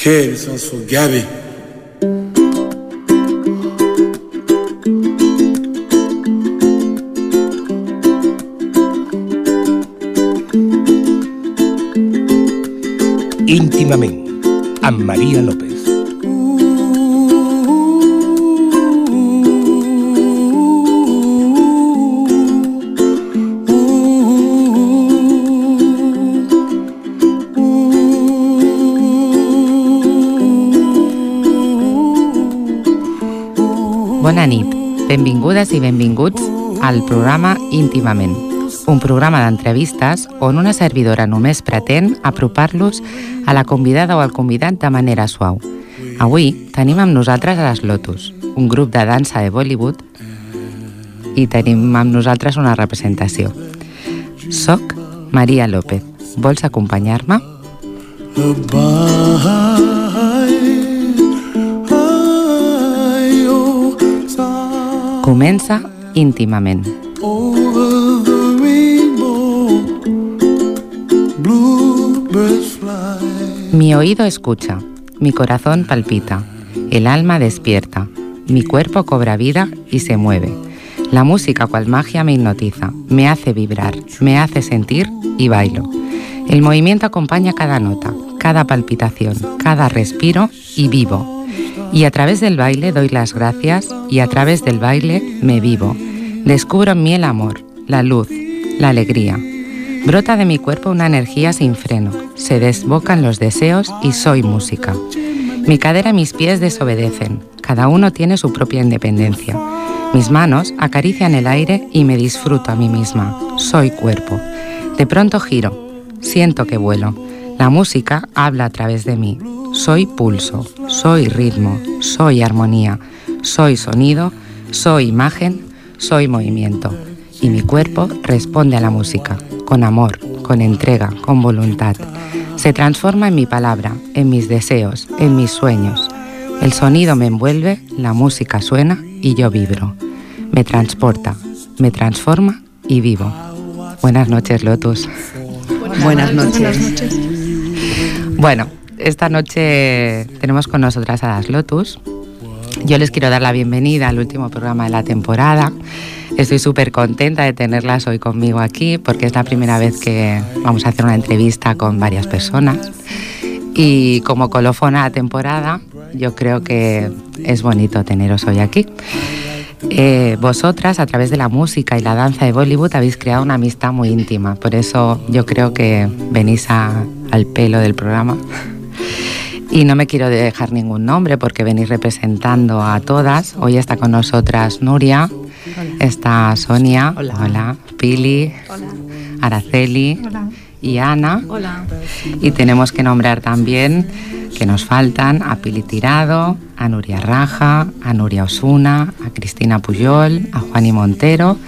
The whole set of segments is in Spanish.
K stands for Gabby. íntimament, amb Maria López. Bona nit, benvingudes i benvinguts al programa Íntimament, un programa d'entrevistes on una servidora només pretén apropar-los a la convidada o al convidat de manera suau. Avui tenim amb nosaltres a les Lotus, un grup de dansa de Bollywood i tenim amb nosaltres una representació. Soc Maria López. Vols acompanyar-me? Comença íntimament. Mi oído escucha, mi corazón palpita, el alma despierta, mi cuerpo cobra vida y se mueve. La música cual magia me hipnotiza, me hace vibrar, me hace sentir y bailo. El movimiento acompaña cada nota, cada palpitación, cada respiro y vivo. Y a través del baile doy las gracias y a través del baile me vivo. Descubro en mí el amor, la luz, la alegría. Brota de mi cuerpo una energía sin freno, se desbocan los deseos y soy música. Mi cadera y mis pies desobedecen, cada uno tiene su propia independencia. Mis manos acarician el aire y me disfruto a mí misma, soy cuerpo. De pronto giro, siento que vuelo. La música habla a través de mí. Soy pulso, soy ritmo, soy armonía, soy sonido, soy imagen, soy movimiento. Y mi cuerpo responde a la música, con amor, con entrega, con voluntad. Se transforma en mi palabra, en mis deseos, en mis sueños. El sonido me envuelve, la música suena y yo vibro. Me transporta, me transforma y vivo. Buenas noches, Lotus. Buenas, noches. Bueno, esta noche tenemos con nosotras a las Lotus. Yo les quiero dar la bienvenida al último programa de la temporada. Estoy súper contenta de tenerlas hoy conmigo aquí porque es la primera vez que vamos a hacer una entrevista con varias personas. Y como colofona a temporada, yo creo que es bonito teneros hoy aquí. Eh, vosotras, a través de la música y la danza de Bollywood, habéis creado una amistad muy íntima. Por eso yo creo que venís al pelo del programa. Y no me quiero dejar ningún nombre porque venís representando a todas. Hoy está con nosotras Nuria, está Sonia, Hola. Pili, Araceli y Ana. Hola. Y tenemos que nombrar también que nos faltan a Pili Tirado, a Nuria Raja, a Nuria Osuna, a Cristina Puyol, a Juani Montero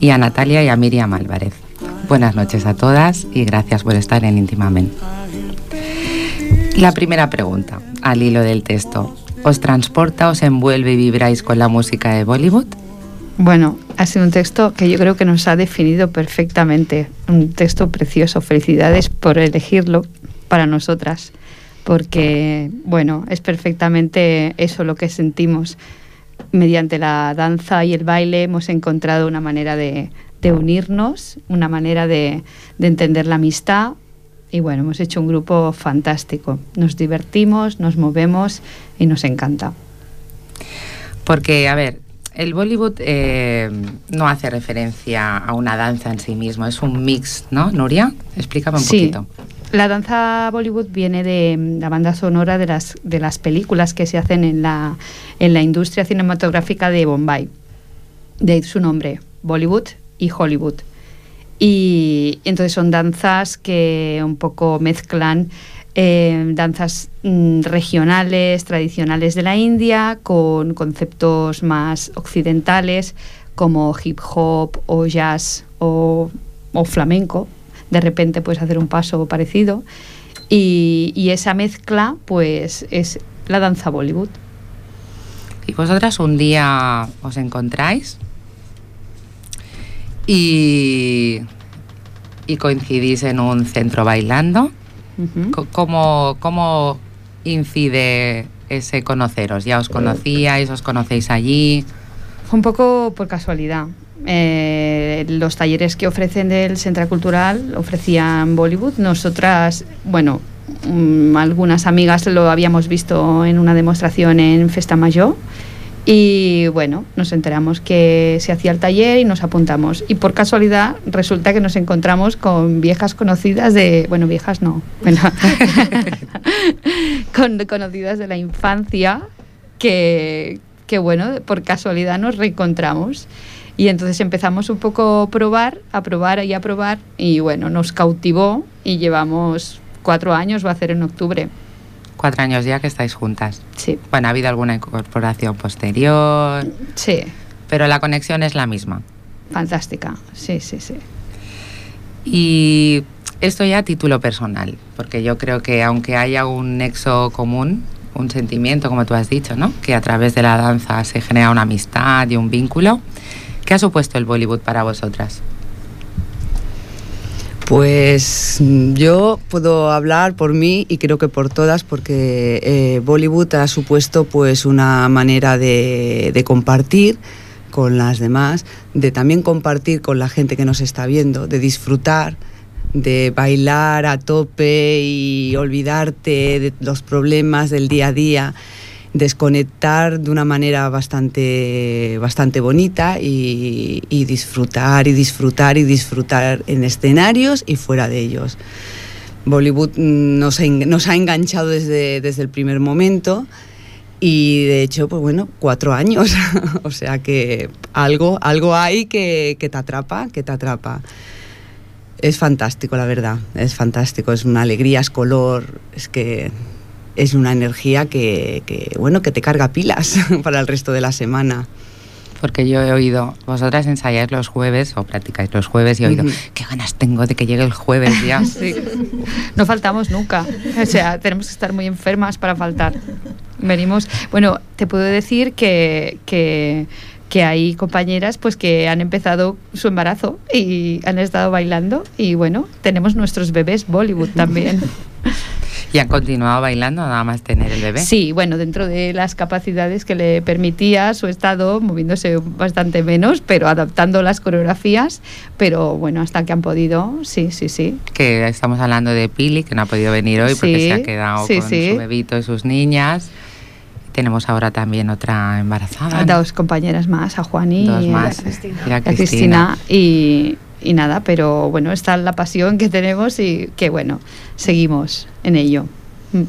y a Natalia y a Miriam Álvarez. Buenas noches a todas y gracias por estar en Íntimamente. La primera pregunta, al hilo del texto. ¿Os transporta, os envuelve y vibráis con la música de Bollywood? Bueno, ha sido un texto que yo creo que nos ha definido perfectamente. Un texto precioso. Felicidades por elegirlo para nosotras. Porque, bueno, es perfectamente eso lo que sentimos. Mediante la danza y el baile hemos encontrado una manera de, unirnos, una manera de entender la amistad. Y bueno, hemos hecho un grupo fantástico. Nos divertimos, nos movemos y nos encanta. Porque, a ver, el Bollywood eh, no hace referencia a una danza en sí mismo, es un mix, ¿no, Nuria? Explícame un Sí. poquito. La danza Bollywood viene de mm, la banda sonora de las, de las películas que se hacen en la, en la industria cinematográfica de Bombay. De su nombre, Bollywood y Hollywood. Y entonces son danzas que un poco mezclan eh, danzas mm, regionales, tradicionales de la India, con conceptos más occidentales como hip hop o jazz o, flamenco. De repente puedes hacer un paso parecido. Y, y esa mezcla, pues, es la danza Bollywood. Y vosotras un día os encontráis y, y coincidís en un centro bailando. ¿Cómo, cómo incide ese conoceros? ¿Ya os conocíais, os conocéis allí? Fue un poco por casualidad. Eh, los talleres que ofrecen del Centro Cultural ofrecían Bollywood. Nosotras, bueno, mm, algunas amigas lo habíamos visto en una demostración en Festa Mayor y bueno, nos enteramos que se hacía el taller y nos apuntamos. Y por casualidad resulta que nos encontramos con viejas conocidas de, bueno, viejas no, con conocidas de la infancia que, que, bueno, por casualidad nos reencontramos. Y entonces empezamos un poco a probar, a probar y a probar y bueno, nos cautivó y llevamos cuatro años, va a hacer en octubre. Cuatro años ya que estáis juntas. Sí. Bueno, ha habido alguna incorporación posterior. Sí. Pero la conexión es la misma. Fantástica, sí, sí, sí. Y esto ya a título personal, porque yo creo que aunque haya un nexo común, un sentimiento, como tú has dicho, ¿no? Que a través de la danza se genera una amistad y un vínculo. ¿Qué ha supuesto el Bollywood para vosotras? Pues mm, yo puedo hablar por mí y creo que por todas porque eh, Bollywood ha supuesto pues una manera de, de, compartir con las demás, de también compartir con la gente que nos está viendo, de disfrutar, de bailar a tope y olvidarte de los problemas del día a día desconectar de una manera bastante, bastante bonita y, disfrutar y disfrutar y disfrutar en escenarios y fuera de ellos. Bollywood nos ha, nos ha enganchado desde, desde el primer momento y de hecho, pues bueno, cuatro años. o sea que algo, algo hay que, que te atrapa, que te atrapa. Es fantástico, la verdad, es fantástico, es una alegría, es color, es que es una energía que, que, bueno, que te carga pilas para el resto de la semana. Porque yo he oído, vosotras ensayáis los jueves o practicáis los jueves y he oído, uh -huh. qué ganas tengo de que llegue el jueves ya. Sí. No faltamos nunca. O sea, tenemos que estar muy enfermas para faltar. Venimos, bueno, te puedo decir que, que que hay compañeras pues que han empezado su embarazo y han estado bailando y bueno, tenemos nuestros bebés Bollywood también. ¿Y han continuado bailando nada más tener el bebé? Sí, bueno, dentro de las capacidades que le permitía su estado, moviéndose bastante menos, pero adaptando las coreografías, pero bueno, hasta que han podido, sí, sí, sí. Que estamos hablando de Pili, que no ha podido venir hoy porque sí, se ha quedado sí, con sí. su bebito y sus niñas. Tenemos ahora también otra embarazada. Dos compañeras más, a Juani Dos y más. a Cristina. Y a a Cristina. Y, y nada, pero bueno, está la pasión que tenemos y que bueno, seguimos en ello. Mm.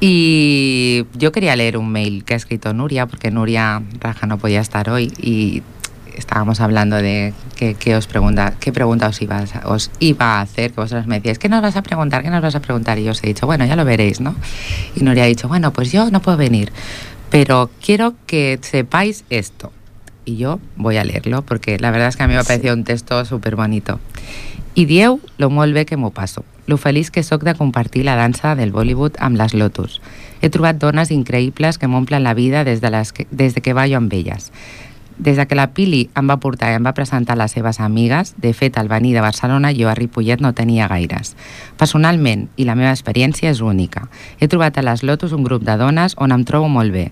Y yo quería leer un mail que ha escrito Nuria, porque Nuria Raja no podía estar hoy y estábamos hablando de qué, os pregunta, qué pregunta os iba, a, os iba a hacer, que vosotros me decíais, ¿qué nos vas a preguntar? ¿Qué nos vas a preguntar? Y yo os he dicho, bueno, ya lo veréis, ¿no? Y Nuria ha dicho, bueno, pues yo no puedo venir, pero quiero que sepáis esto. Y yo voy a leerlo, porque la verdad es que a mí me ha parecido un texto súper bonito. I dieu lo molt bé que m'ho passo, lo feliç que sóc de compartir la dansa del Bollywood amb les Lotus. He trobat dones increïbles que m'omplen la vida des de, les que, des de que ballo amb elles. Des de que la Pili em va portar i em va presentar les seves amigues, de fet, al venir de Barcelona jo a Ripollet no tenia gaires. Personalment, i la meva experiència és única, he trobat a les Lotus un grup de dones on em trobo molt bé,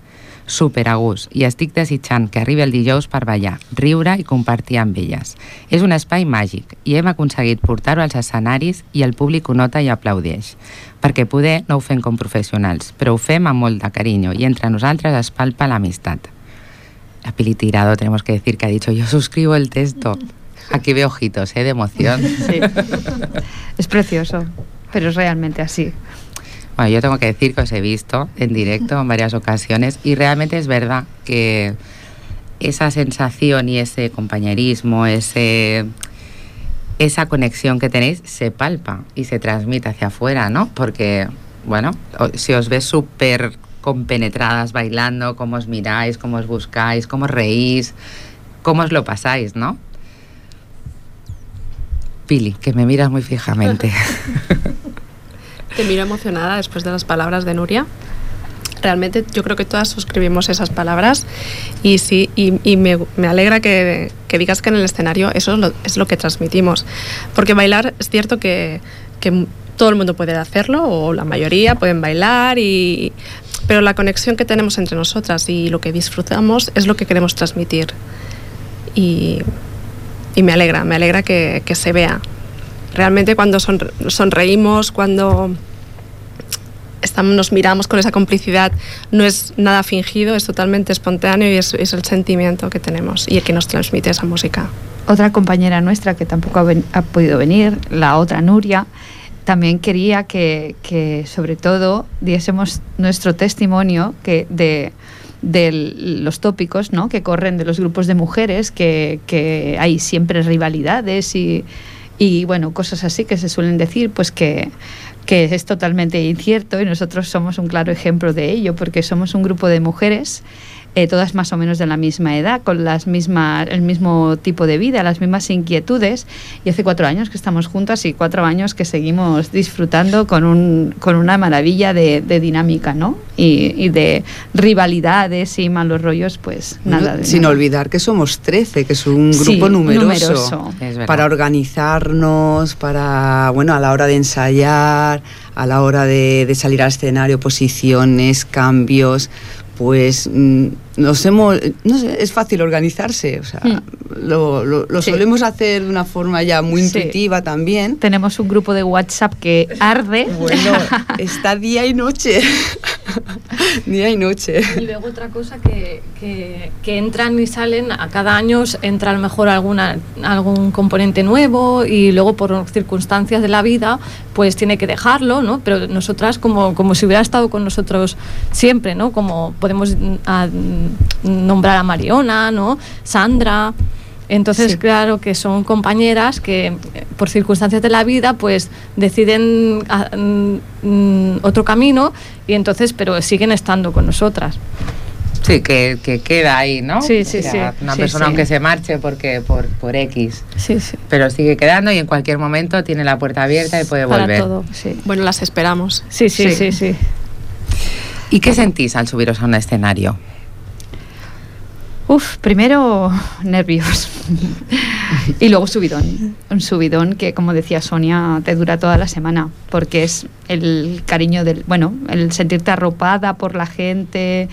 super a gust, i estic desitjant que arribi el dijous per ballar, riure i compartir amb elles. És un espai màgic i hem aconseguit portar-ho als escenaris i el públic ho nota i aplaudeix. Perquè poder no ho fem com professionals, però ho fem amb molt de carinyo i entre nosaltres es palpa l'amistat. La Pili Tirado, tenemos que decir que ha dicho, yo suscribo el texto. Aquí veo ojitos, ¿eh? De emoción. Sí. es precioso, pero es realmente así. Bueno, yo tengo que decir que os he visto en directo en varias ocasiones y realmente es verdad que esa sensación y ese compañerismo, ese, esa conexión que tenéis se palpa y se transmite hacia afuera, ¿no? Porque, bueno, si os ves súper compenetradas bailando, cómo os miráis, cómo os buscáis, cómo os reís, cómo os lo pasáis, ¿no? Pili, que me miras muy fijamente. Te miro emocionada después de las palabras de Nuria. Realmente yo creo que todas suscribimos esas palabras y sí, y, y me, me, alegra que, que, digas que en el escenario eso es lo, es lo, que transmitimos. Porque bailar es cierto que, que todo el mundo puede hacerlo, o la mayoría pueden bailar, y, pero la conexión que tenemos entre nosotras y lo que disfrutamos es lo que queremos transmitir. Y, y me alegra, me alegra que, que se vea. Realmente cuando sonreímos, cuando estamos, nos miramos con esa complicidad, no es nada fingido, es totalmente espontáneo y es, es el sentimiento que tenemos y el que nos transmite esa música. Otra compañera nuestra que tampoco ha, ha podido venir, la otra Nuria, también quería que, que, sobre todo diésemos nuestro testimonio que de, de los tópicos ¿no? que corren de los grupos de mujeres, que, que hay siempre rivalidades y, y bueno, cosas así que se suelen decir, pues que que es totalmente incierto y nosotros somos un claro ejemplo de ello porque somos un grupo de mujeres eh, todas más o menos de la misma edad, con las mismas, el mismo tipo de vida, las mismas inquietudes. Y hace cuatro años que estamos juntas y cuatro años que seguimos disfrutando con, un, con una maravilla de, de dinámica, ¿no? Y, y, de rivalidades y malos rollos, pues nada. De Sin nada. olvidar que somos 13, que es un grupo Sí, numeroso, numeroso. para organizarnos, para, bueno, a la hora de ensayar, a la hora de, de salir al escenario, posiciones, cambios, pues mm, nos hemos, no sé, es fácil organizarse, o sea, Mm. lo, lo- lo Sí. solemos hacer de una forma ya muy Sí. intuitiva también. Tenemos un grupo de WhatsApp que arde. Bueno, está día y noche, día y noche. Y luego otra cosa que, que, que entran y salen, a cada año entra a lo mejor alguna, algún componente nuevo y luego por circunstancias de la vida pues tiene que dejarlo, ¿no? Pero nosotras como, como si hubiera estado con nosotros siempre, ¿no? Como podemos mm, a- nombrar a Mariona, ¿no? Sandra. Entonces, Sí. claro que son compañeras que por circunstancias de la vida pues deciden ah, mm, mm, otro camino y entonces pero siguen estando con nosotras. Sí, que, que queda ahí, ¿no? Sí, sí, O sea, sí. Una Sí, persona sí. aunque se marche porque por, por X, Sí, sí. pero sigue quedando y en cualquier momento tiene la puerta abierta y puede Para volver. todo. Sí. Bueno, las esperamos. Sí, sí, Sí. sí, sí. ¿Y qué sentís al subiros a un escenario? Primero nervios y luego subidón. Un subidón que, como decía Sonia, te dura toda la semana porque es el cariño del, bueno, el sentirte arropada por la gente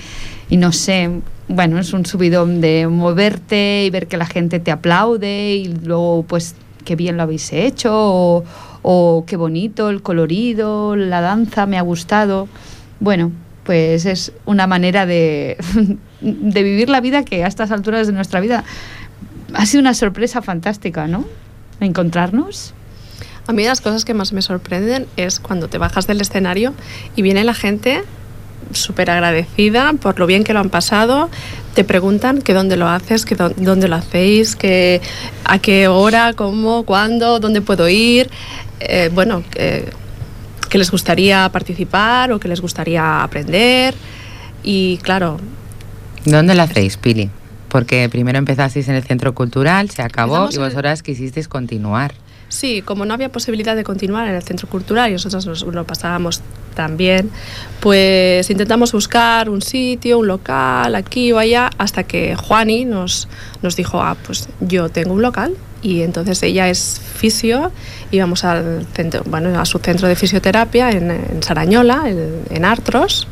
y no sé, bueno, es un subidón de moverte y ver que la gente te aplaude y luego pues qué bien lo habéis hecho o, o qué bonito el colorido, la danza me ha gustado. Bueno, pues es una manera de, de vivir la vida que a estas alturas de nuestra vida ha sido una sorpresa fantástica, ¿no? Encontrarnos. A mí las cosas que más me sorprenden es cuando te bajas del escenario y viene la gente súper agradecida por lo bien que lo han pasado. Te preguntan que dónde lo haces, que dó- dónde lo hacéis, que a qué hora, cómo, cuándo, dónde puedo ir. Eh, bueno, que les gustaría participar o que les gustaría aprender. Y claro, ¿Dónde lo hacéis, Pili? Porque primero empezasteis en el centro cultural, se acabó Empezamos y en el- vosotras quisisteis continuar. Sí, como no había posibilidad de continuar en el centro cultural y nosotros nos lo pasábamos también, pues intentamos buscar un sitio, un local, aquí o allá, hasta que Juani nos, nos dijo, ah, pues yo tengo un local y entonces ella es fisio, íbamos al centro, bueno, a su centro de fisioterapia en, en Sarañola, en, en Artros.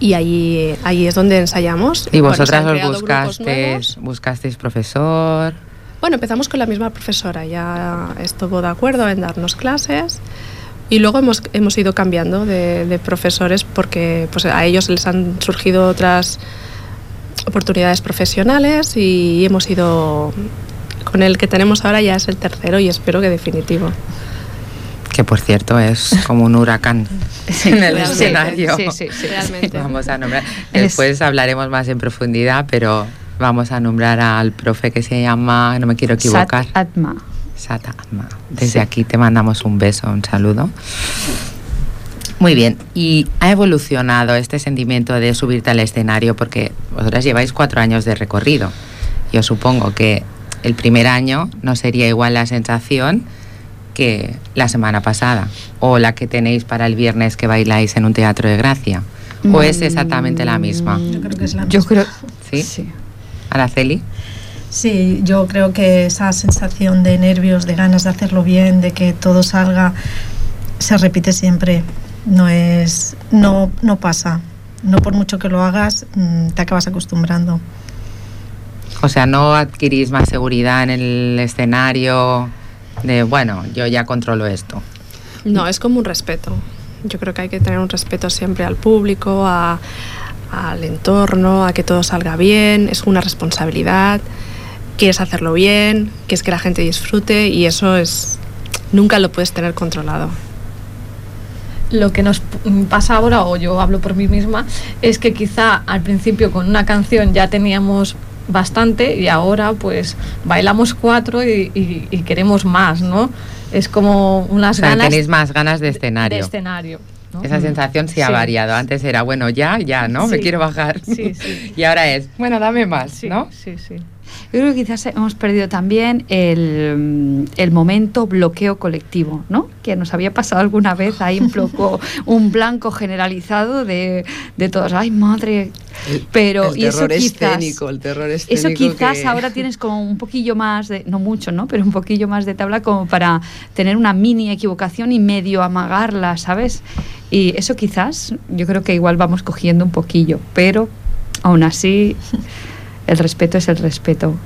Y allí, allí es donde ensayamos. Y vosotras os buscasteis, buscasteis profesor. Bueno, empezamos con la misma profesora, ya estuvo de acuerdo en darnos clases y luego hemos, hemos ido cambiando de, de profesores porque pues, a ellos les han surgido otras oportunidades profesionales y hemos ido con el que tenemos ahora ya es el tercero y espero que definitivo. Que por cierto es como un huracán en el escenario. Sí, sí, sí. Realmente. Vamos a nombrar. Es- Después hablaremos más en profundidad, pero vamos a nombrar al profe que se llama, no me quiero equivocar, Sat Atma. Sata Atma. Desde Sí. aquí te mandamos un beso, un saludo. Muy bien, y ha evolucionado este sentimiento de subirte al escenario porque vosotras lleváis cuatro años de recorrido. Yo supongo que el primer año no sería igual la sensación que la semana pasada o la que tenéis para el viernes que bailáis en un teatro de gracia. ¿O es exactamente la misma? Yo creo que es la Yo misma. creo. ¿Sí? sí. Araceli. Sí, yo creo que esa sensación de nervios, de ganas de hacerlo bien, de que todo salga se repite siempre. No es, no, no pasa. No por mucho que lo hagas, mm, te acabas acostumbrando. O sea, no adquirís más seguridad en el escenario de, bueno, yo ya controlo esto. No, es como un respeto. Yo creo que hay que tener un respeto siempre al público, a, al entorno, a que todo salga bien, es una responsabilidad, quieres hacerlo bien, quieres que la gente disfrute y eso es nunca lo puedes tener controlado. Lo que nos pasa ahora, o yo hablo por mí misma, es que quizá al principio con una canción ya teníamos bastante y ahora pues bailamos cuatro y, y- y queremos más, ¿no? Es como unas O sea, ganas tenéis más ganas de escenario. de escenario. ¿no? Esa sensación sí, ha Sí. variado. Antes era, bueno, ya, ya, ¿no? Me quiero bajar. Sí, sí. y ahora es, bueno, dame más, ¿no? sí, sí. Yo creo que quizás hemos perdido también el, el momento bloqueo colectivo, ¿no? Que nos había pasado alguna vez ahí un, un blanco generalizado de, de todos. ¡Ay, madre! El- Pero el y eso terror quizás, escénico, el terror escénico. Eso quizás que- ahora tienes como un poquillo más de, no mucho, ¿no? Pero un poquillo más de tabla como para tener una mini equivocación y medio amagarla, ¿sabes? Y eso quizás, yo creo que igual vamos cogiendo un poquillo, pero aún así el respeto es el respeto.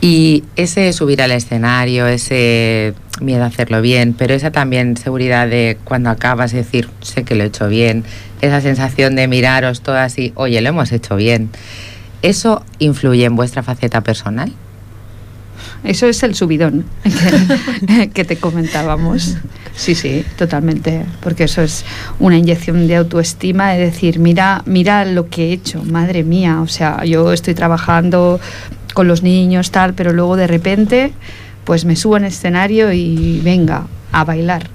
Y ese subir al escenario, ese miedo a hacerlo bien, pero esa también seguridad de cuando acabas decir, sé que lo he hecho bien, esa sensación de miraros todo así, oye, lo hemos hecho bien. ¿Eso influye en vuestra faceta personal? Eso es el subidón que, te comentábamos. Sí, sí, totalmente. Porque eso es una inyección de autoestima, de decir, mira, mira lo que he hecho, madre mía. O sea, yo estoy trabajando con los niños, tal, pero luego de repente, pues me subo en escenario y venga, a bailar.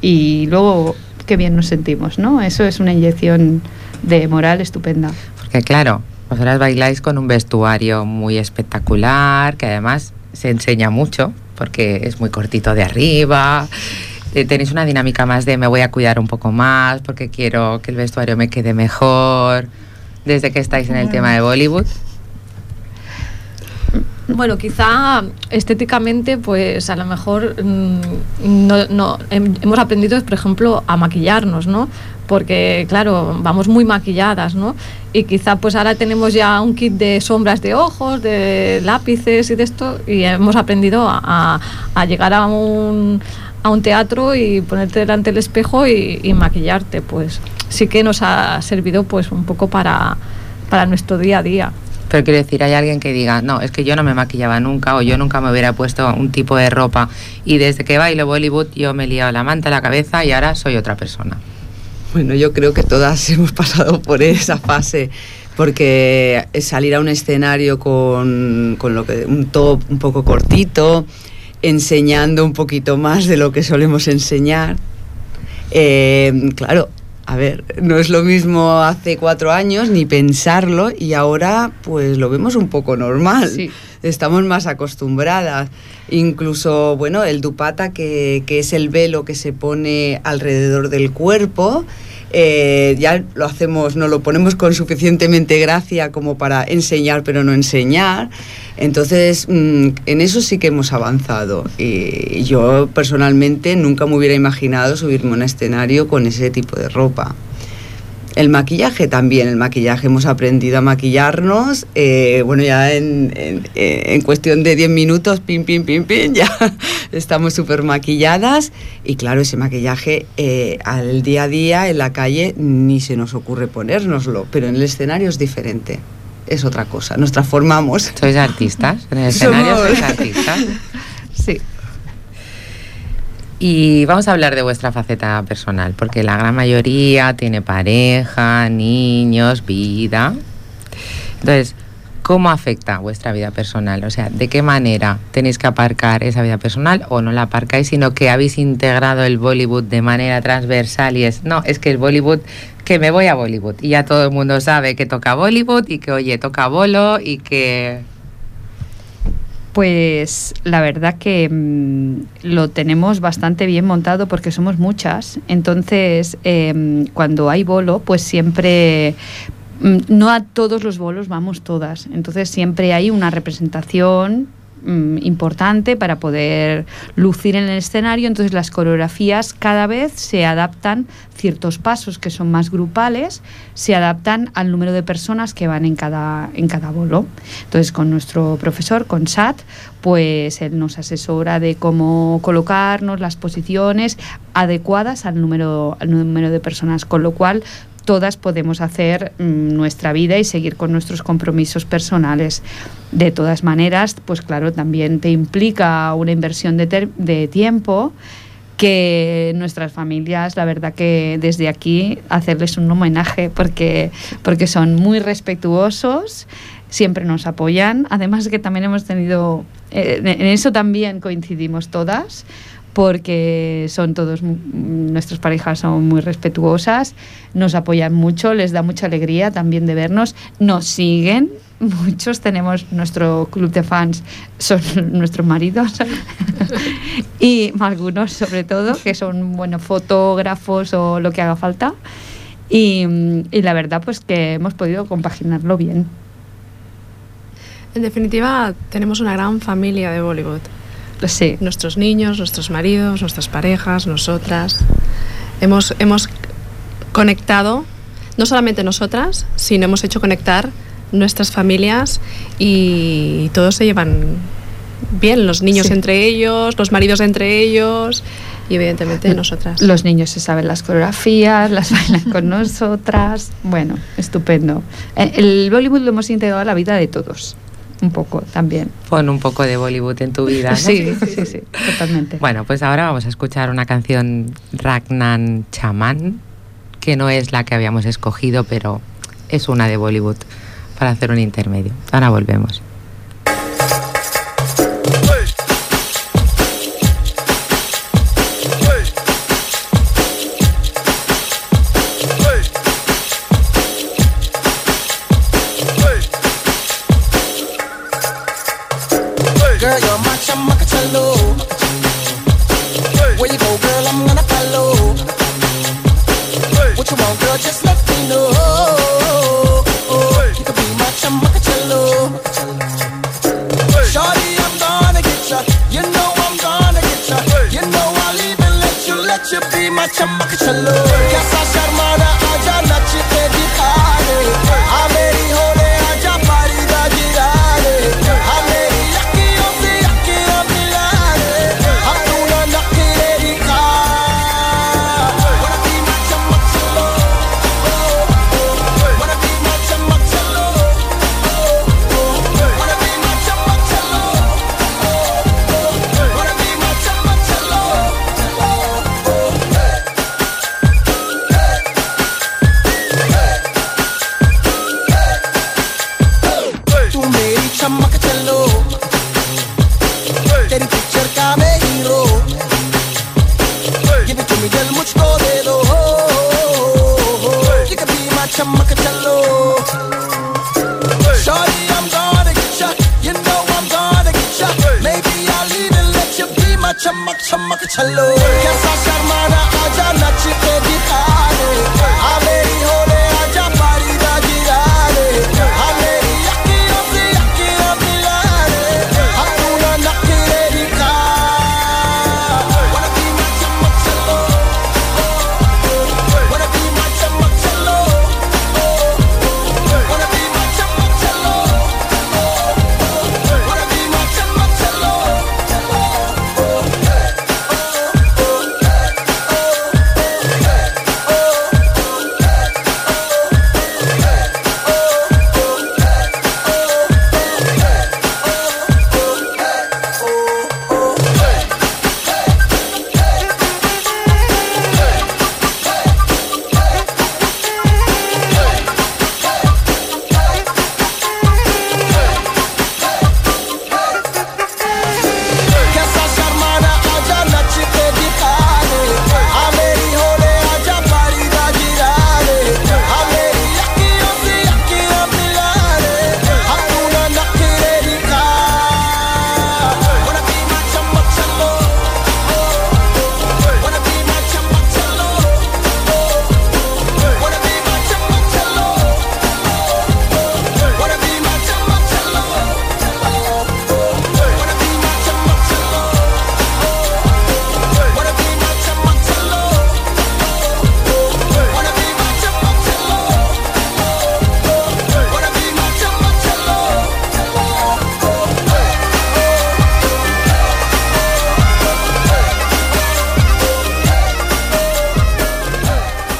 Y luego, qué bien nos sentimos, ¿no? Eso es una inyección de moral estupenda. Porque claro, vosotras bailáis con un vestuario muy espectacular, que además se enseña mucho, porque es muy cortito de arriba. Eh, Tenéis una dinámica más de me voy a cuidar un poco más, porque quiero que el vestuario me quede mejor. Desde que estáis en el tema de Bollywood, Bueno, quizá estéticamente, pues a lo mejor mm, no, no- hem- hemos aprendido, por ejemplo, a maquillarnos, ¿no? Porque, claro, vamos muy maquilladas, ¿no? Y quizá pues ahora tenemos ya un kit de sombras de ojos, de lápices y de esto, y hemos aprendido a llegar a un, a un teatro y ponerte delante del espejo y, y maquillarte, pues sí que nos ha servido pues un poco para, para nuestro día a día. Pero quiero decir, hay alguien que diga, no, es que yo no me maquillaba nunca o yo nunca me hubiera puesto un tipo de ropa y desde que bailo Bollywood yo me he liado la manta a la cabeza y ahora soy otra persona. Bueno, yo creo que todas hemos pasado por esa fase, porque salir a un escenario con, con lo que, un top un poco cortito, enseñando un poquito más de lo que solemos enseñar. eh, claro, a ver, no es lo mismo hace cuatro años ni pensarlo y ahora pues lo vemos un poco normal. Sí. Estamos más acostumbradas. Incluso, bueno, el dupata, que, que es el velo que se pone alrededor del cuerpo, eh, ya lo hacemos, no lo ponemos con suficientemente gracia como para enseñar pero no enseñar. Entonces, mm, en eso sí que hemos avanzado. Y yo personalmente nunca me hubiera imaginado subirme a un escenario con ese tipo de ropa. El maquillaje también, el maquillaje hemos aprendido a maquillarnos, eh, bueno, ya en, en- en cuestión de 10 minutos, pim, pim, pim, pim, ya estamos súper maquilladas y claro, ese maquillaje eh, al día a día en la calle ni se nos ocurre ponérnoslo, pero en el escenario es diferente, es otra cosa, nos transformamos. ¿Sois artistas? En el escenario Somos- sois artistas. Sí. Y vamos a hablar de vuestra faceta personal, porque la gran mayoría tiene pareja, niños, vida. Entonces, ¿cómo afecta vuestra vida personal? O sea, ¿de qué manera tenéis que aparcar esa vida personal o no la aparcáis, sino que habéis integrado el Bollywood de manera transversal y es, no, es que el Bollywood, que me voy a Bollywood y ya todo el mundo sabe que toca Bollywood y que, oye, toca bolo y que... Pues la verdad que mm, lo tenemos bastante bien montado porque somos muchas. Entonces, em, cuando hay bolo, pues siempre, mm, no a todos los bolos vamos todas. Entonces siempre hay una representación mm, importante para poder lucir en el escenario. Entonces las coreografías cada vez se adaptan, ciertos pasos que son más grupales, se adaptan al número de personas que van en cada, en cada bolo. Entonces con nuestro profesor, con Sat, pues él nos asesora de cómo colocarnos las posiciones adecuadas al número, al número de personas, con lo cual todas podemos hacer mm, nuestra vida y seguir con nuestros compromisos personales. De todas maneras, pues claro, también te implica una inversión de, de tiempo que nuestras familias, la verdad que desde aquí hacerles un homenaje porque, porque son muy respetuosos, siempre nos apoyan, además que también hemos tenido, eh, en eso también coincidimos todas, porque son todos, nuestras parejas son muy respetuosas, nos apoyan mucho, les da mucha alegría también de vernos, nos siguen, muchos tenemos nuestro club de fans, son nuestros maridos y algunos sobre todo que son bueno, fotógrafos o lo que haga falta y, y la verdad pues que hemos podido compaginarlo bien. En definitiva, tenemos una gran familia de Bollywood. Sí. Nuestros niños, nuestros maridos, nuestras parejas, nosotras. Hemos, hemos conectado, no solamente nosotras, sino hemos hecho conectar nuestras familias y todos se llevan bien, los niños Sí. entre ellos, los maridos entre ellos y evidentemente nosotras. Los niños se saben las coreografías, las bailan con nosotras. Bueno, estupendo. Eh, El Bollywood lo hemos integrado a la vida de todos, un poco también. Pon un poco de Bollywood en tu vida. ¿no? Sí, sí, sí, totalmente. Bueno, pues ahora vamos a escuchar una canción Ragnan Chaman, que no es la que habíamos escogido, pero es una de Bollywood para hacer un intermedio. Ahora volvemos. Girl,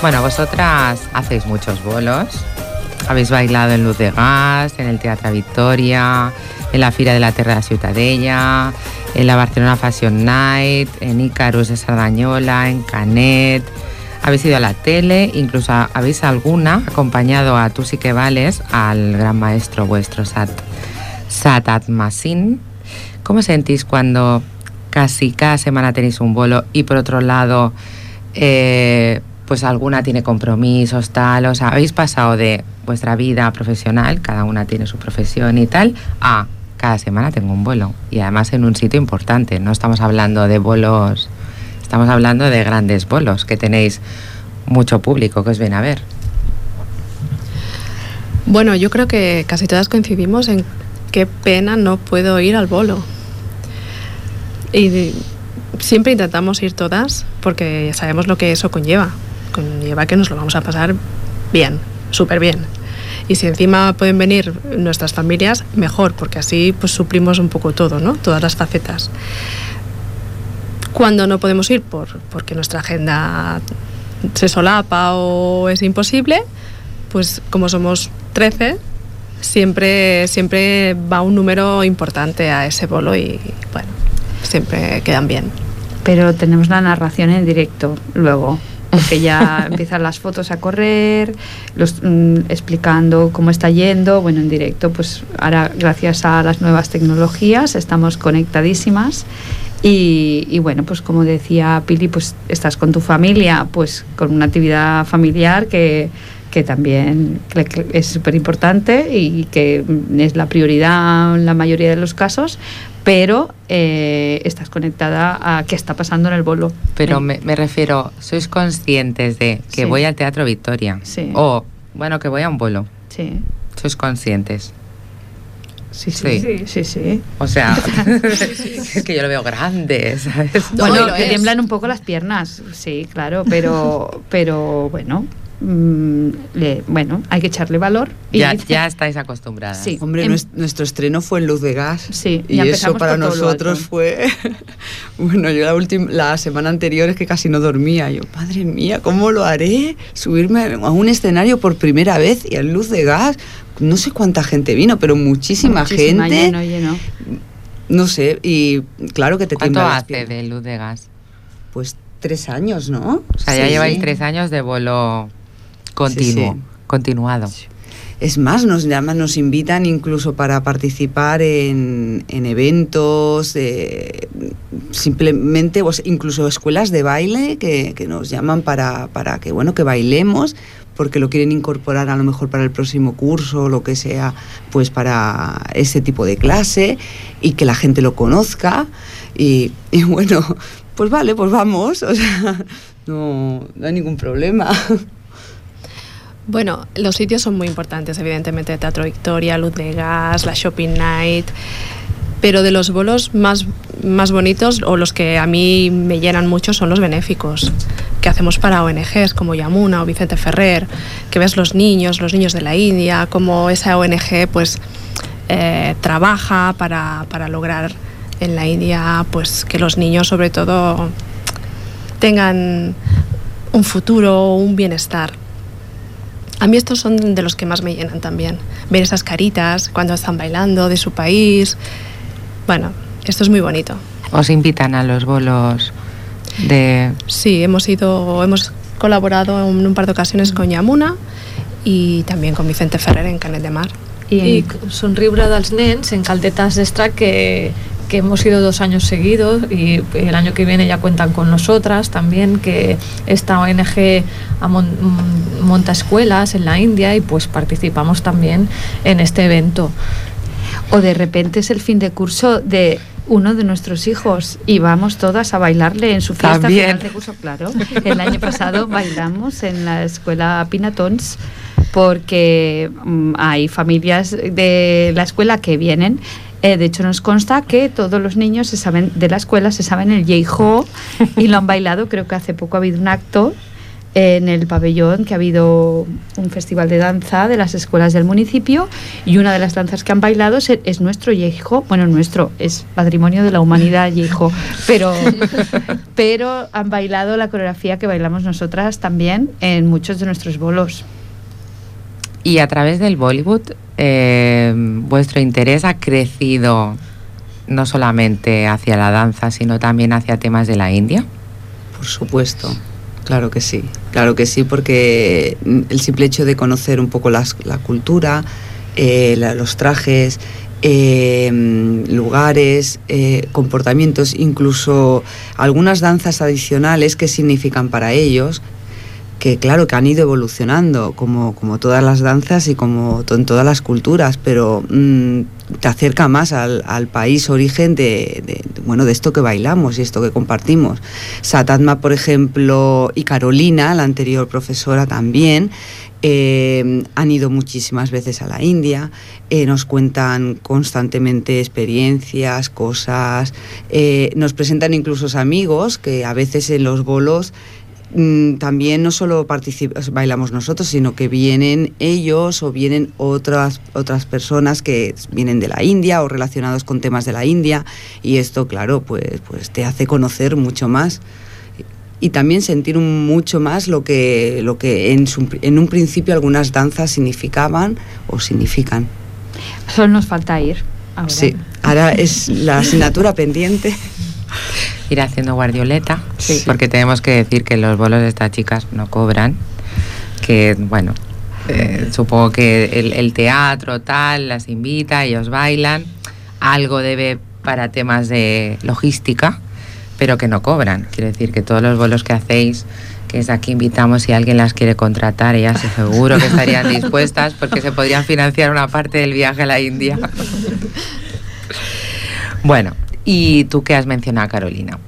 Bueno, vosotras hacéis muchos bolos. Habéis bailado en Luz de Gas, en el Teatro Victoria, en la Fira de la Terra de Ciutadella, en la Barcelona Fashion Night, en Icarus de Sardañola, en Canet. Habéis ido a la tele, incluso habéis alguna acompañado a Tú sí que vales, al gran maestro vuestro, Sat, Satat Masin. ¿Cómo sentís cuando casi cada semana tenéis un bolo y por otro lado, eh, pues alguna tiene compromisos, tal? O sea, habéis pasado de vuestra vida profesional, cada una tiene su profesión y tal, a cada semana tengo un vuelo y además en un sitio importante. No estamos hablando de bolos, estamos hablando de grandes bolos que tenéis mucho público que os viene a ver. Bueno, yo creo que casi todas coincidimos en qué pena no puedo ir al bolo. Y siempre intentamos ir todas porque sabemos lo que eso conlleva. Conlleva que nos lo vamos a pasar bien, súper bien. Y si encima pueden venir nuestras familias, mejor, porque así pues suplimos un poco todo, ¿no? Todas las facetas. Cuando no podemos ir por, porque nuestra agenda se solapa o es imposible, pues como somos 13, siempre, siempre va un número importante a ese bolo y bueno, siempre quedan bien. Pero tenemos la narración en directo luego, porque ya empiezan las fotos a correr, los, mm, explicando cómo está yendo. Bueno, en directo, pues ahora gracias a las nuevas tecnologías estamos conectadísimas. Y, y bueno, pues como decía Pili, pues estás con tu familia, pues con una actividad familiar que, que también que- que es súper importante y que es la prioridad en la mayoría de los casos, pero eh, estás conectada a qué está pasando en el bolo. Pero Eh, me, me refiero, ¿sois conscientes de que Sí. voy al Teatro Victoria? Sí. O, bueno, que voy a un bolo. Sí, ¿Sois conscientes? sí, sí, Sí. sí, sí. O sea, es que yo lo veo grande, ¿sabes? No, bueno, es. tiemblan un poco las piernas, sí, claro, pero, pero bueno, mm, le- bueno, hay que echarle valor. y- Ya, ya estáis acostumbradas. Sí. Hombre, Em- nues- nuestro estreno fue en Luz de Gas. Sí, y eso para nosotros fue. bueno, yo la, última la semana anterior es que casi no dormía. Yo, madre mía, ¿cómo lo haré? Subirme a un escenario por primera vez y en Luz de Gas. No sé cuánta gente vino, pero muchísima, Muchísima, gente. lleno, lleno. No sé, y claro que te ¿Cuánto hace de luz de gas? Pues tres años, ¿no? O sea, ya Sí. lleváis tres años de vuelo continuo, sí. continuado. Es más, nos llaman, nos invitan incluso para participar en, en eventos, eh, simplemente, pues, incluso escuelas de baile que, que nos llaman para, para que, bueno, que bailemos, porque lo quieren incorporar a lo mejor para el próximo curso o lo que sea, pues para ese tipo de clase y que la gente lo conozca. Y, y bueno, pues vale, pues vamos, o sea, no, no hay ningún problema. Bueno, los sitios son muy importantes, evidentemente, Teatro Victoria, Luz de Gas, la Shopping Night, pero de los bolos más, más bonitos o los que a mí me llenan mucho son los benéficos que hacemos para ONGs como Yamuna o Vicente Ferrer, que ves los niños, los niños de la India, cómo esa ONG pues eh, trabaja para, para lograr en la India pues que los niños sobre todo tengan un futuro, un bienestar. A mí estos son de los que más me llenan también. Ver esas caritas cuando están bailando de su país. Bueno, esto es muy bonito. ¿Os invitan a los bolos de... Sí, hemos ido, hemos colaborado en un par de ocasiones con Yamuna y también con Vicente Ferrer en Canet de Mar. Y, I somriure dels nens en Caldetas d'Extra que, que hemos ido dos años seguidos y el año que viene ya cuentan con nosotras también, que esta ONG monta escuelas en la India y pues participamos también en este evento. o de repente es el fin de curso de uno de nuestros hijos y vamos todas a bailarle en su fiesta También. final de curso, claro. El año pasado bailamos en la escuela Pinatons porque mm, hay familias de la escuela que vienen. Eh, de hecho, nos consta que todos los niños se saben de la escuela se saben el Yeijo y lo han bailado. Creo que hace poco ha habido un acto en el pabellón que ha habido un festival de danza de las escuelas del municipio y una de las danzas que han bailado es, es nuestro hijo, bueno, nuestro, es patrimonio de la humanidad hijo, pero, pero han bailado la coreografía que bailamos nosotras también en muchos de nuestros bolos. Y a través del Bollywood, eh, vuestro interés ha crecido no solamente hacia la danza, sino también hacia temas de la India. Por supuesto, claro que sí, claro que sí, porque el simple hecho de conocer un poco la cultura, eh, los trajes, eh, lugares, comportamientos, incluso algunas danzas adicionales que significan para ellos, que claro que han ido evolucionando como, como todas las danzas y como en todas las culturas, pero mm, te acerca más al, país origen de, bueno, de esto que bailamos y esto que compartimos. Satatma, por ejemplo, y Carolina, la anterior profesora también, eh, han ido muchísimas veces a la India, eh, nos cuentan constantemente experiencias, cosas, eh, nos presentan incluso amigos que a veces en los bolos mm, también no solo bailamos nosotros, sino que vienen ellos o vienen otras, otras personas que vienen de la India o relacionados con temas de la India y esto, claro, pues, pues te hace conocer mucho más y también sentir un- mucho más lo que, lo que en, su- en un principio algunas danzas significaban o significan. Solo nos falta ir. ahora. Sí, ahora es la asignatura pendiente. Ir haciendo guardioleta, Sí. porque tenemos que decir que los bolos de estas chicas no cobran, que bueno, eh, supongo que el, el teatro tal las invita, ellos bailan, algo debe para temas de logística, pero que no cobran. Quiero decir que todos los bolos que hacéis, que es aquí invitamos si alguien las quiere contratar, ellas seguro que estarían dispuestas porque se podrían financiar una parte del viaje a la India. Bueno, ¿y tú qué has mencionado, Carolina?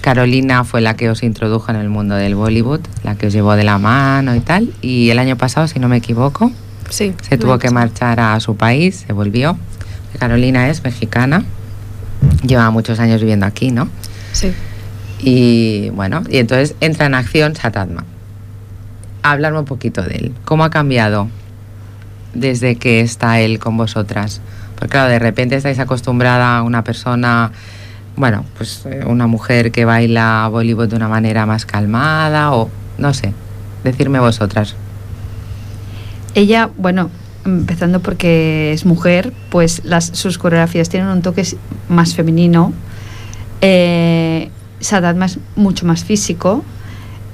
Carolina fue la que os introdujo en el mundo del Bollywood, la que os llevó de la mano y tal. Y el año pasado, si no me equivoco, Sí. se tuvo que marchar a su país, se volvió. Carolina es mexicana, lleva muchos años viviendo aquí, ¿no? Sí. Y bueno, y entonces entra en acción Satatma. Hablarme un poquito de él. ¿Cómo ha cambiado desde que está él con vosotras? Porque claro, de repente estáis acostumbrada a una persona, bueno, pues eh, una mujer que baila Bollywood de una manera más calmada o no sé, decirme vosotras. Ella, bueno, empezando porque es mujer, pues sus coreografías tienen un toque más femenino. Eh, Sadat más, mucho más físico.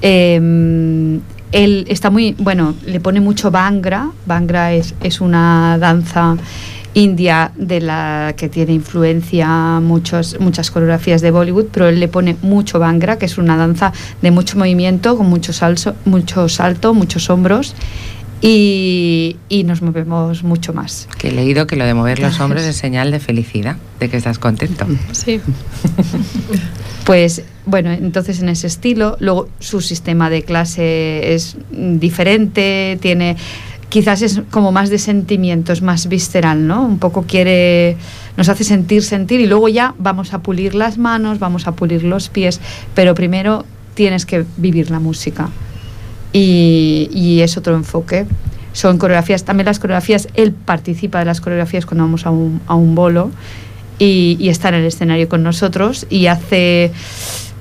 Eh, él está muy, bueno, le pone mucho Bangra. Bangra es una danza india de la que tiene influencia muchos, muchas coreografías de Bollywood, pero él le pone mucho Bangra, que es una danza de mucho movimiento, con mucho, salso, mucho salto, muchos hombros. Y, y, nos movemos mucho más. Que he leído que lo de mover los hombros es señal de felicidad, de que estás contento. Sí. Pues bueno, entonces en ese estilo, luego su sistema de clase es mm, diferente, tiene quizás es como más de sentimientos, más visceral, ¿no? Un poco quiere, nos hace sentir, sentir y luego ya vamos a pulir las manos, vamos a pulir los pies, pero primero tienes que vivir la música y, es otro enfoque. Son coreografías, también las coreografías, él participa de las coreografías cuando vamos a un, bolo y, y está en el escenario con nosotros y hace,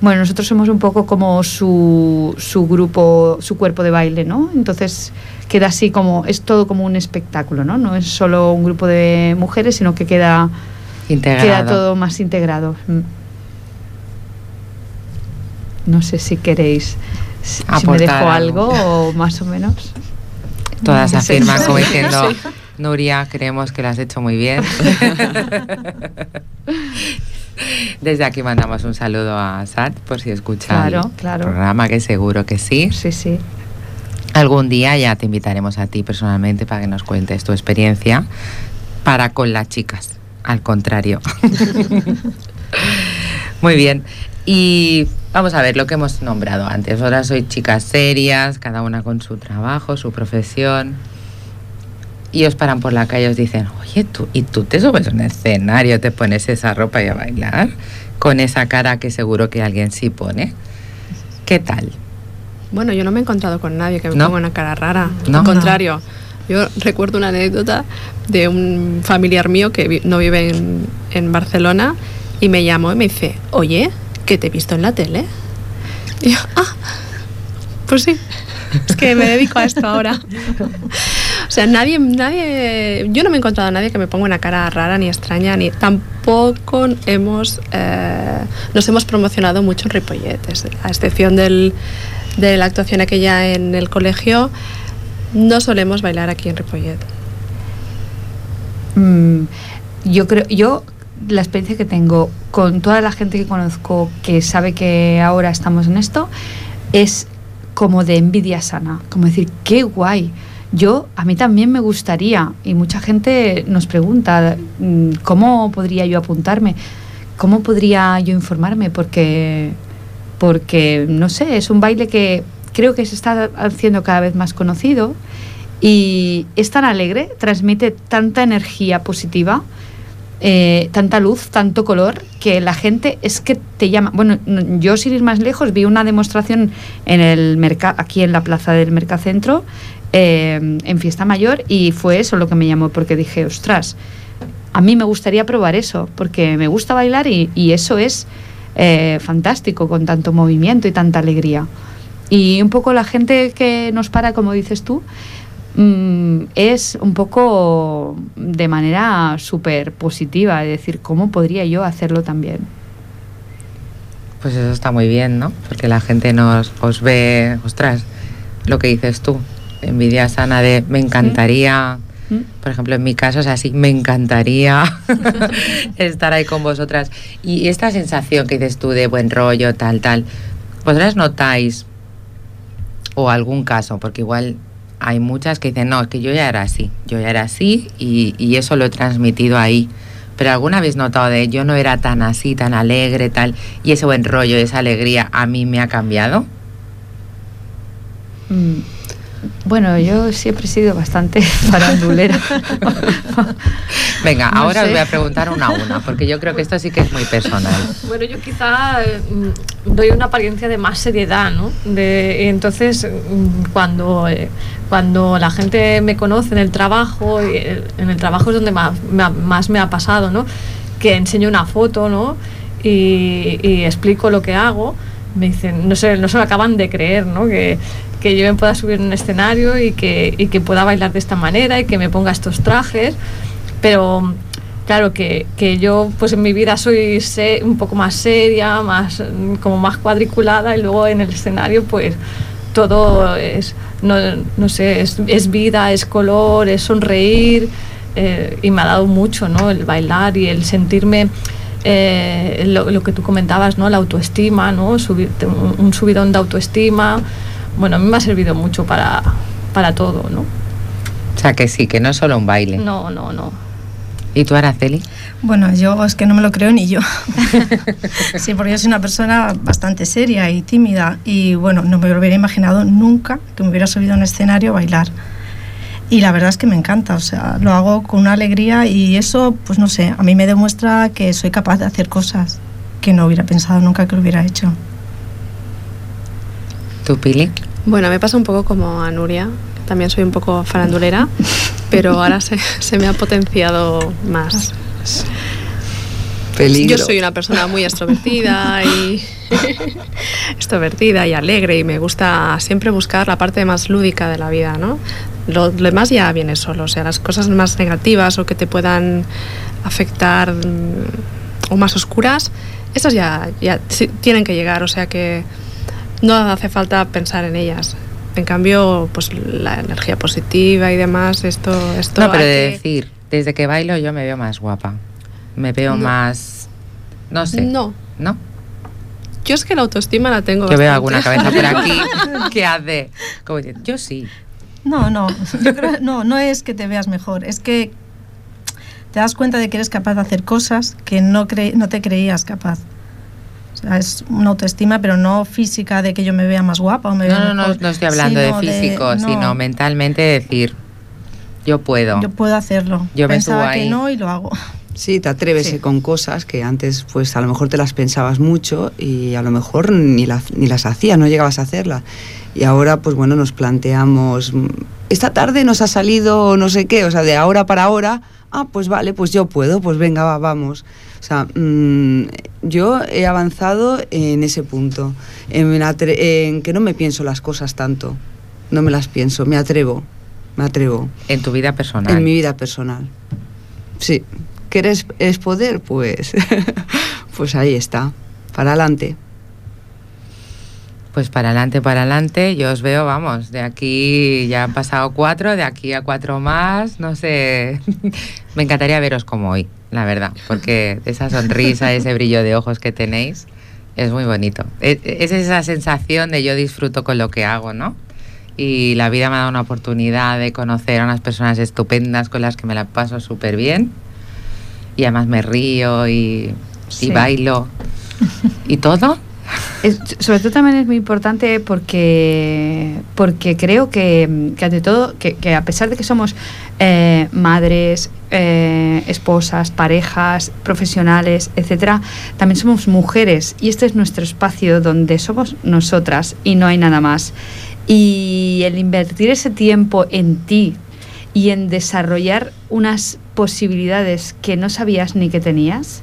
bueno, nosotros somos un poco como su, su grupo, su cuerpo de baile, ¿no? Entonces queda así como, es todo como un espectáculo, ¿no? No es solo un grupo de mujeres, sino que queda, Integrado. queda todo más integrado. Mm. No sé si queréis, si, si me dejo algo. algo o más o menos. Todas No afirman como diciendo. Nuria, creemos que lo has hecho muy bien. Desde aquí mandamos un saludo a Sat por si escucha Claro, el claro. programa, que seguro que sí. Sí, sí. Algún día ya te invitaremos a ti personalmente para que nos cuentes tu experiencia para con las chicas, al contrario. Muy bien. Y vamos a ver lo que hemos nombrado antes. Ahora sois chicas serias, cada una con su trabajo, su profesión. Y os paran por la calle y os dicen, oye, tú, ¿y tú te subes a un escenario, te pones esa ropa y a bailar? Con esa cara que seguro que alguien sí pone. ¿Qué tal? Bueno, yo no me he encontrado con nadie que me ¿No? ponga una cara rara. No. Al contrario, yo recuerdo una anécdota de un familiar mío que vi- no vive en, en Barcelona y me llamó y me dice, oye, que te he visto en la tele. Y yo, ah, pues sí, es que me dedico a esto ahora. O sea, nadie, nadie, yo no me he encontrado a nadie que me ponga una cara rara ni extraña, ni tampoco hemos, eh, nos hemos promocionado mucho en Ripollet, a excepción del, de la actuación aquella en el colegio, no solemos bailar aquí en Ripollet. Mm, yo creo, yo la experiencia que tengo con toda la gente que conozco que sabe que ahora estamos en esto es como de envidia sana, como decir, qué guay. Yo, a mí también me gustaría, y mucha gente nos pregunta, mm, ¿cómo podría yo apuntarme? ¿Cómo podría yo informarme? Porque, porque no sé, es un baile que creo que se está haciendo cada vez más conocido y es tan alegre, transmite tanta energía positiva, eh, tanta luz, tanto color, que la gente es que te llama. Bueno, no- yo sin ir más lejos vi una demostración en el merca aquí en la plaza del Mercacentro, eh, en Fiesta Mayor, y fue eso lo que me llamó, porque dije, ostras, a mí me gustaría probar eso, porque me gusta bailar y, y eso es eh, fantástico, con tanto movimiento y tanta alegría. Y un poco la gente que nos para, como dices tú, mm, es un poco de manera súper positiva, es decir, ¿cómo podría yo hacerlo también? Pues eso está muy bien, ¿no? Porque la gente nos os ve, ostras, lo que dices tú, envidia sana de me encantaría, Por ejemplo, en mi caso es así, me encantaría estar ahí con vosotras. Y esta sensación que dices tú de buen rollo, tal, tal, ¿vosotras notáis, o algún caso, porque igual hay muchas que dicen, no, es que yo ya era así, yo ya era así y, y eso lo he transmitido ahí. Pero alguna vez notado de yo no era tan así, tan alegre, tal, y ese buen rollo, esa alegría a mí me ha cambiado. Mm, Bueno, yo siempre he sido bastante farandulera. Venga, No ahora os voy a preguntar una a una, porque yo creo que esto sí que es muy personal. Bueno, yo quizá mm, doy una apariencia de más seriedad, ¿no? De, entonces, mm, cuando, eh, cuando la gente me conoce en el trabajo, eh, en el trabajo es donde más me ha, más me ha pasado, ¿no? Que enseño una foto, ¿no? Y, y explico lo que hago, me dicen, no se, no se lo acaban de creer, ¿no? Que, que yo me pueda subir en un escenario y que, y que pueda bailar de esta manera y que me ponga estos trajes pero claro que, que yo pues en mi vida soy se- un poco más seria, más como más cuadriculada y luego en el escenario pues todo es, no, no sé, es, es vida, es color, es sonreír eh, y me ha dado mucho, ¿no? El bailar y el sentirme eh, lo, lo que tú comentabas, ¿no? La autoestima, ¿no? Subirte un, un subidón de autoestima. Bueno, a mí me ha servido mucho para, para todo, ¿no? O sea, que sí, que no es solo un baile. No, no, no. ¿Y tú, Araceli? Bueno, yo es que no me lo creo ni yo. sí, porque yo soy una persona bastante seria y tímida y bueno, no me lo hubiera imaginado nunca que me hubiera subido a un escenario a bailar. Y la verdad es que me encanta, o sea, lo hago con una alegría y eso, pues no sé, a mí me demuestra que soy capaz de hacer cosas que no hubiera pensado nunca que lo hubiera hecho. ¿Tú, Pili? Bueno, me pasa un poco como a Nuria, también soy un poco farandulera, pero ahora se, se me ha potenciado más. Peligro. Yo soy una persona muy extrovertida y extrovertida y alegre y me gusta siempre buscar la parte más lúdica de la vida, ¿no? Lo, lo demás ya viene solo, o sea, las cosas más negativas o que te puedan afectar mm, o más oscuras, esas ya, ya tienen que llegar, o sea que no hace falta pensar en ellas. En cambio, pues la energía positiva y demás, esto, esto No, pero hay de que- decir, desde que bailo yo me veo más guapa. Me veo No. más... No sé. No, ¿No? yo es que la autoestima la tengo Yo veo alguna cabeza por aquí que hace... Como yo sí. No, no, yo creo, no, no es que te veas mejor, es que te das cuenta de que eres capaz de hacer cosas que no, cre- no te creías capaz. O sea, es una autoestima, pero no física de que yo me vea más guapa o me vea No, no, no, mejor, no estoy hablando de físico, no, sino mentalmente decir, yo puedo. Yo puedo hacerlo. Yo me Pensaba subo que no y lo hago. Sí, te atreves Sí. eh, con cosas que antes pues a lo mejor te las pensabas mucho y a lo mejor ni, las ni las hacías, no llegabas a hacerlas. Y ahora pues bueno, nos planteamos, esta tarde nos ha salido no sé qué, o sea, de ahora para ahora, ah, pues vale, pues yo puedo, pues venga, va, vamos. O sea, mm, yo he avanzado en ese punto, en, en que no me pienso las cosas tanto, no me las pienso, me atrevo, me atrevo. En tu vida personal. En mi vida personal. Sí. ¿Quieres es poder? Pues, pues ahí está. Para adelante. Pues para adelante, para adelante, yo os veo, vamos, de aquí ya han pasado cuatro, de aquí a cuatro más, no sé. Me encantaría veros como hoy, la verdad, porque esa sonrisa, ese brillo de ojos que tenéis es muy bonito. Es, es esa sensación de yo disfruto con lo que hago, ¿no? Y la vida me ha dado una oportunidad de conocer a unas personas estupendas con las que me la paso súper bien. Y además me río y, Sí. y bailo. ¿Y todo? Sobre todo también es muy importante porque, porque creo que, ante todo, que a pesar de que somos eh, madres, eh, esposas, parejas, profesionales, etcétera, también somos mujeres y este es nuestro espacio donde somos nosotras y no hay nada más. Y el invertir ese tiempo en ti y en desarrollar unas posibilidades que no sabías ni que tenías,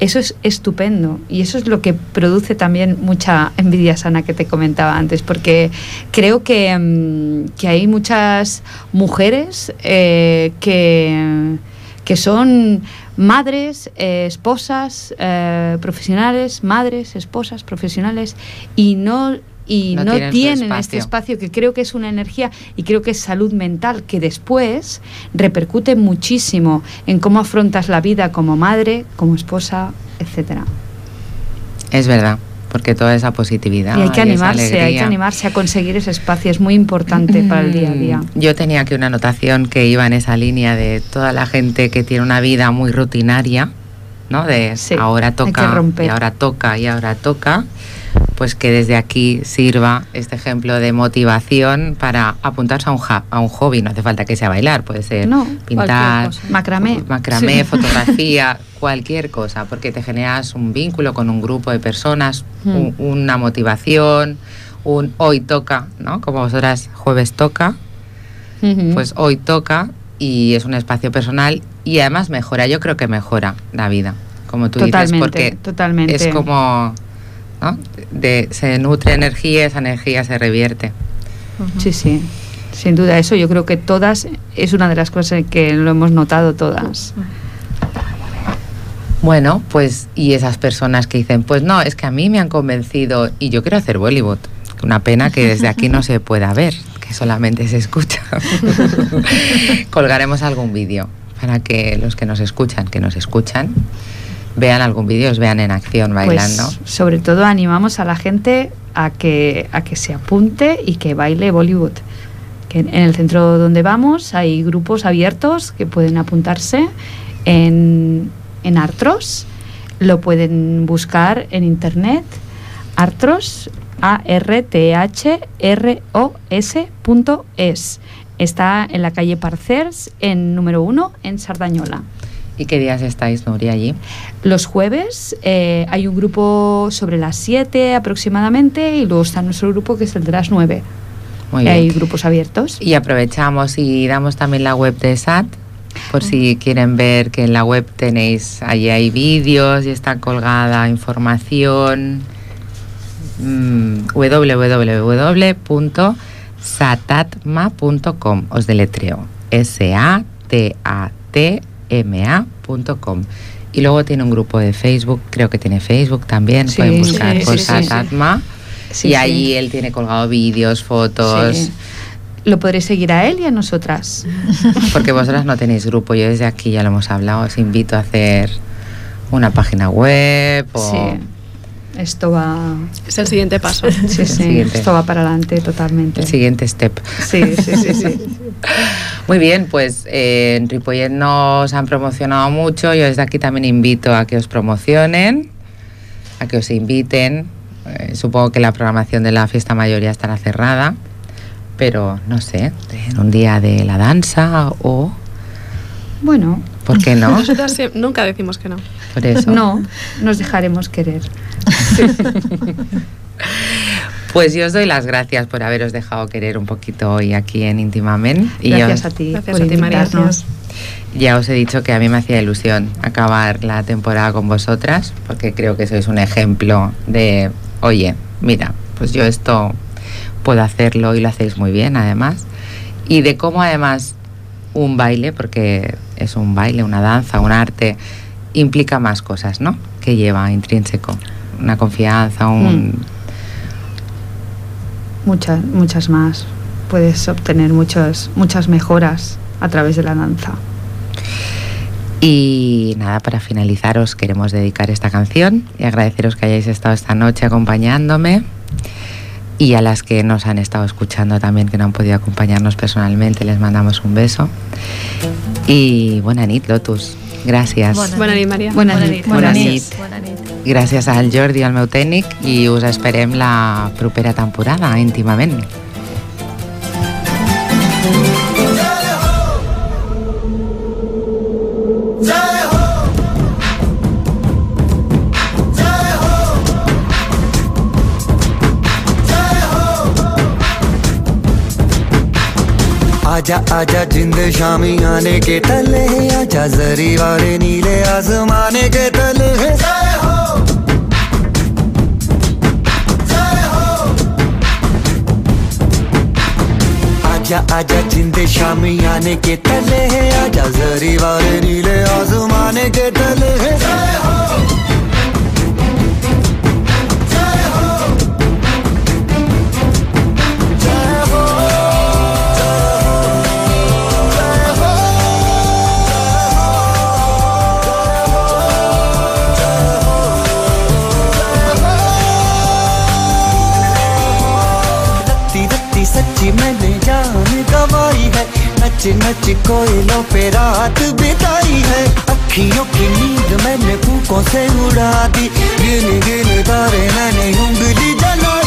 eso es estupendo. Y eso es lo que produce también mucha envidia sana que te comentaba antes, porque creo que, mm, que hay muchas mujeres eh, que, que son madres, eh, esposas, eh, profesionales, madres, esposas, profesionales y no y No no, tienen su tienen, espacio. este espacio que creo que es una energía y creo que es salud mental que después repercute muchísimo en cómo afrontas la vida como madre, como esposa, etcétera. Es verdad, porque toda esa positividad. y hay que animarse, hay que animarse a conseguir ese espacio, es muy importante para el día a día. Yo tenía aquí una anotación que iba en esa línea de toda la gente que tiene una vida muy rutinaria, ¿no? De Sí, ahora toca, y ahora toca, y ahora toca. Pues que desde aquí sirva este ejemplo de motivación para apuntarse a un, a un hobby. No hace falta que sea bailar, puede ser No, pintar. Macramé. macramé, Sí. fotografía, cualquier cosa, porque te generas un vínculo con un grupo de personas, Mm. un- una motivación, un hoy toca, ¿no? Como vosotras jueves toca, pues hoy toca y es un espacio personal y además mejora, yo creo que mejora la vida, como tú totalmente, dices, porque totalmente. es como, ¿no? De, se nutre energía, esa energía se revierte. Sí, sí. Sin duda, eso yo creo que todas es una de las cosas que lo hemos notado todas. Bueno, pues y esas personas que dicen, pues no, es que a mí me han convencido y yo quiero hacer Bollywood. Una pena que desde aquí no se pueda ver, que solamente se escucha. Colgaremos algún vídeo para que los que nos escuchan, que nos escuchan, vean algún vídeo, os vean en acción bailando. Pues, sobre todo animamos a la gente a que, a que se apunte y que baile Bollywood. Que en el centro donde vamos hay grupos abiertos que pueden apuntarse en, en Artros. Lo pueden buscar en internet. Artros, A-R-T-H-R-O-S punto es. Está en la calle Parcers, en número uno, en Sardañola. ¿Y qué días estáis, Nuria, allí? Los jueves eh, hay un grupo sobre las 7 aproximadamente y luego está nuestro grupo que es el de las 9. Muy hay bien. grupos abiertos. Y aprovechamos y damos también la web de SAT, por si quieren ver que en la web tenéis, allí hay vídeos y está colgada información. mm, www.satatma.com os deletreo S-A-T-A-T-M-A.com y luego tiene un grupo de Facebook, creo que tiene Facebook también, Sí, pueden buscar sí, por sí, y ahí él tiene colgado vídeos, fotos. Lo podréis seguir a él y a nosotras. Porque vosotras no tenéis grupo, yo desde aquí ya lo hemos hablado, os invito a hacer una página web o... Sí. Esto va. Es el siguiente paso. Sí, sí. siguiente. Esto va para adelante totalmente. el siguiente step. Sí, sí, sí, sí. Muy bien, pues eh, en Ripollet nos han promocionado mucho, yo desde aquí también invito a que os promocionen, a que os inviten. Eh, supongo que la programación de la fiesta mayor ya estará cerrada, pero no sé, en un día de la danza o Bueno, ¿Por qué no? Nosotras nunca decimos que no. Por eso. no, nos dejaremos querer. Pues yo os doy las gracias por haberos dejado querer un poquito hoy aquí en Intimamen. Y Gracias os- a ti Gracias por a ti, María. Ya os he dicho que a mí me hacía ilusión acabar la temporada con vosotras, porque creo que sois un ejemplo de, oye, mira, pues yo esto puedo hacerlo y lo hacéis muy bien además. Y de cómo además un baile, porque es un baile, una danza, un arte, implica más cosas, ¿no? Que lleva intrínseco. Una confianza, un... Muchas, muchas más. Puedes obtener muchas, muchas mejoras a través de la danza. Y nada, para finalizar os queremos dedicar esta canción y agradeceros que hayáis estado esta noche acompañándome y a las que nos han estado escuchando también, que no han podido acompañarnos personalmente, les mandamos un beso. Y buena nit, Lotus. Gràcies. Bona Bona nit, Maria. Bona Bona nit. nit. Bona Gràcies. nit. Bona nit. Gràcies al Jordi, al meu tècnic, i us esperem la propera temporada, íntimament. आजा आजा जिंद शामी आने के तले आजा जरी वाले नीले आसमाने के तले है। आजा आजा जिंद शामी आने के तले है आजा जरी वाले नीले आसमाने के तले रत्ती नच नच कोयलों पे रात बिताई है। अखियों की नींद मैंने फूकों से उड़ा दी। गिन गिन तारे मैंने उंगली जलाई